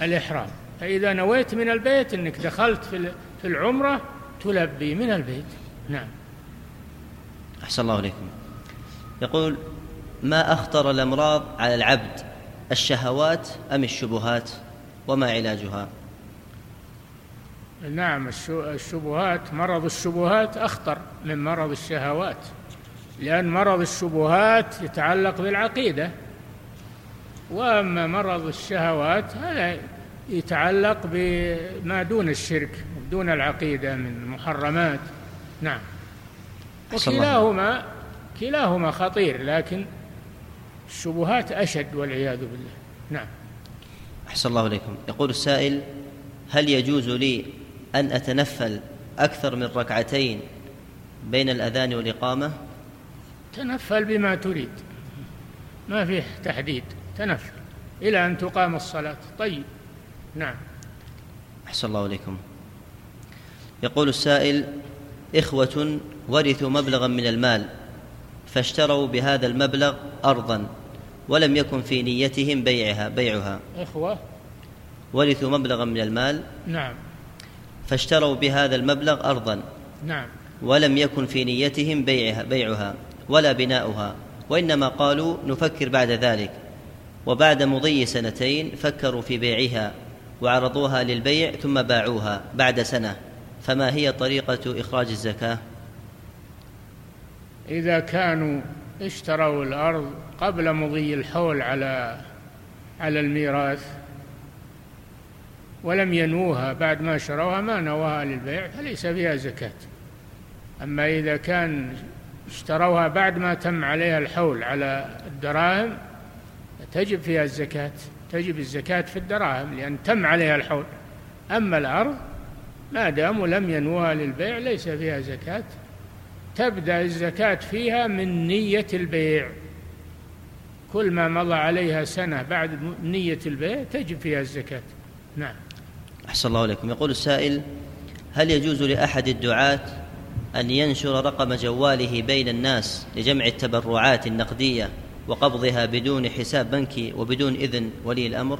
الإحرام. فإذا نويت من البيت أنك دخلت في العمرة تلبي من البيت. نعم. أحسن الله عليكم. يقول ما أخطر الأمراض على العبد؟ الشهوات أم الشبهات وما علاجها؟ نعم الشبهات مرض الشبهات أخطر من مرض الشهوات لأن مرض الشبهات يتعلق بالعقيدة وأما مرض الشهوات هذا يتعلق بما دون الشرك دون العقيدة من المحرمات نعم. وكلاهما كلاهما خطير لكن الشبهات أشد والعياذ بالله. نعم. أحسن الله إليكم. يقول السائل هل يجوز لي أن أتنفل أكثر من ركعتين بين الأذان والإقامة؟ تنفل بما تريد. ما فيه تحديد. تنفل إلى أن تقام الصلاة. طيب. نعم. أحسن الله إليكم. يقول السائل إخوة ورثوا مبلغا من المال فاشتروا بهذا المبلغ أرضا. ولم يكن في نيتهم بيعها بيعها. إخوة. ورثوا مبلغا من المال. نعم. فاشتروا بهذا المبلغ أرضا. نعم. ولم يكن في نيتهم بيعها بيعها ولا بناؤها. وإنما قالوا نفكر بعد ذلك. وبعد مضي سنتين فكروا في بيعها وعرضوها للبيع ثم باعوها بعد سنة. فما هي طريقة إخراج الزكاة؟ إذا كانوا اشتروا الأرض قبل مضي الحول على على الميراث ولم ينوها. بعد ما شروها ما نواها للبيع فليس فيها زكاة. أما إذا كان اشتروها بعد ما تم عليها الحول على الدراهم تجب فيها الزكاة. تجب الزكاة في الدراهم لأن تم عليها الحول. أما الأرض ما داموا لم ينوها للبيع ليس فيها زكاة. تبدأ الزكاة فيها من نية البيع. كل ما مضى عليها سنة بعد نية البيع تجب فيها الزكاة. نعم. أحسن الله عليكم يقول السائل هل يجوز لأحد الدعاة أن ينشر رقم جواله بين الناس لجمع التبرعات النقدية وقبضها بدون حساب بنكي وبدون إذن ولي الأمر؟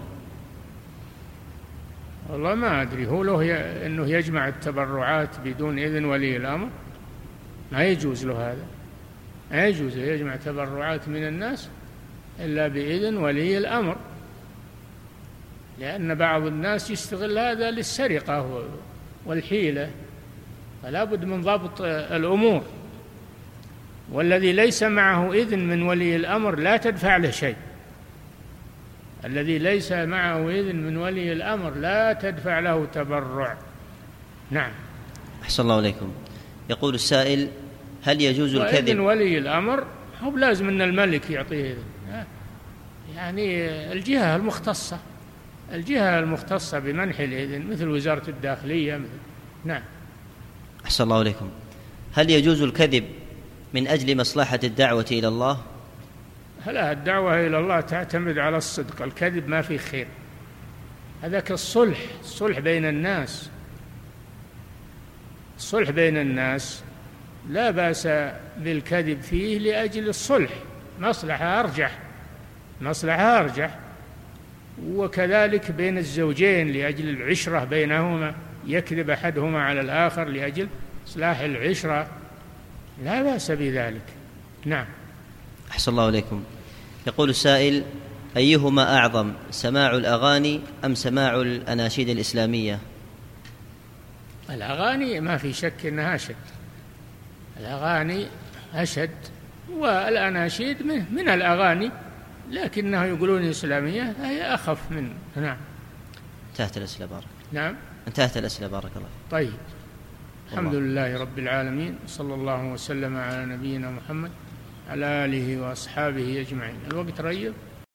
والله ما أدري. هو له ي... أنه يجمع التبرعات بدون إذن ولي الأمر؟ ما يجوز له هذا. ما يجوز يجمع تبرعات من الناس إلا بإذن ولي الأمر. لأن بعض الناس يستغل هذا للسرقة والحيلة. فلا بد من ضبط الأمور. والذي ليس معه إذن من ولي الأمر لا تدفع له شيء. الذي ليس معه إذن من ولي الأمر لا تدفع له تبرع. نعم. أحسن الله عليكم يقول السائل هل يجوز الكذب؟ وإذن ولي الأمر هو بلازم أن الملك يعطيه. إذن يعني الجهة المختصة الجهة المختصة بمنح الإذن مثل وزارة الداخلية مثل. نعم. أحسن الله عليكم هل يجوز الكذب من أجل مصلحة الدعوة إلى الله؟ لا الدعوة إلى الله تعتمد على الصدق الكذب ما فيه خير. هذاك الصلح الصلح بين الناس. الصلح بين الناس لا بأس بالكذب فيه لأجل الصلح. مصلحة أرجح مصلحة أرجح. وكذلك بين الزوجين لأجل العشرة بينهما يكذب أحدهما على الآخر لأجل إصلاح العشرة. لا بأس بذلك. نعم. أحسن الله إليكم. يقول السائل أيهما أعظم سماع الأغاني أم سماع الأناشيد الإسلامية؟ الأغاني ما في شك إنها اشد الأغاني أشد والاناشيد من, من الأغاني لكنه يقولون إسلامية هي أخف من نعم. انتهت الأسئلة بارك نعم. انتهت الأسئلة بارك الله طيب. الحمد لله رب العالمين صلى الله وسلم على نبينا محمد على آله وأصحابه أجمعين. الوقت ريب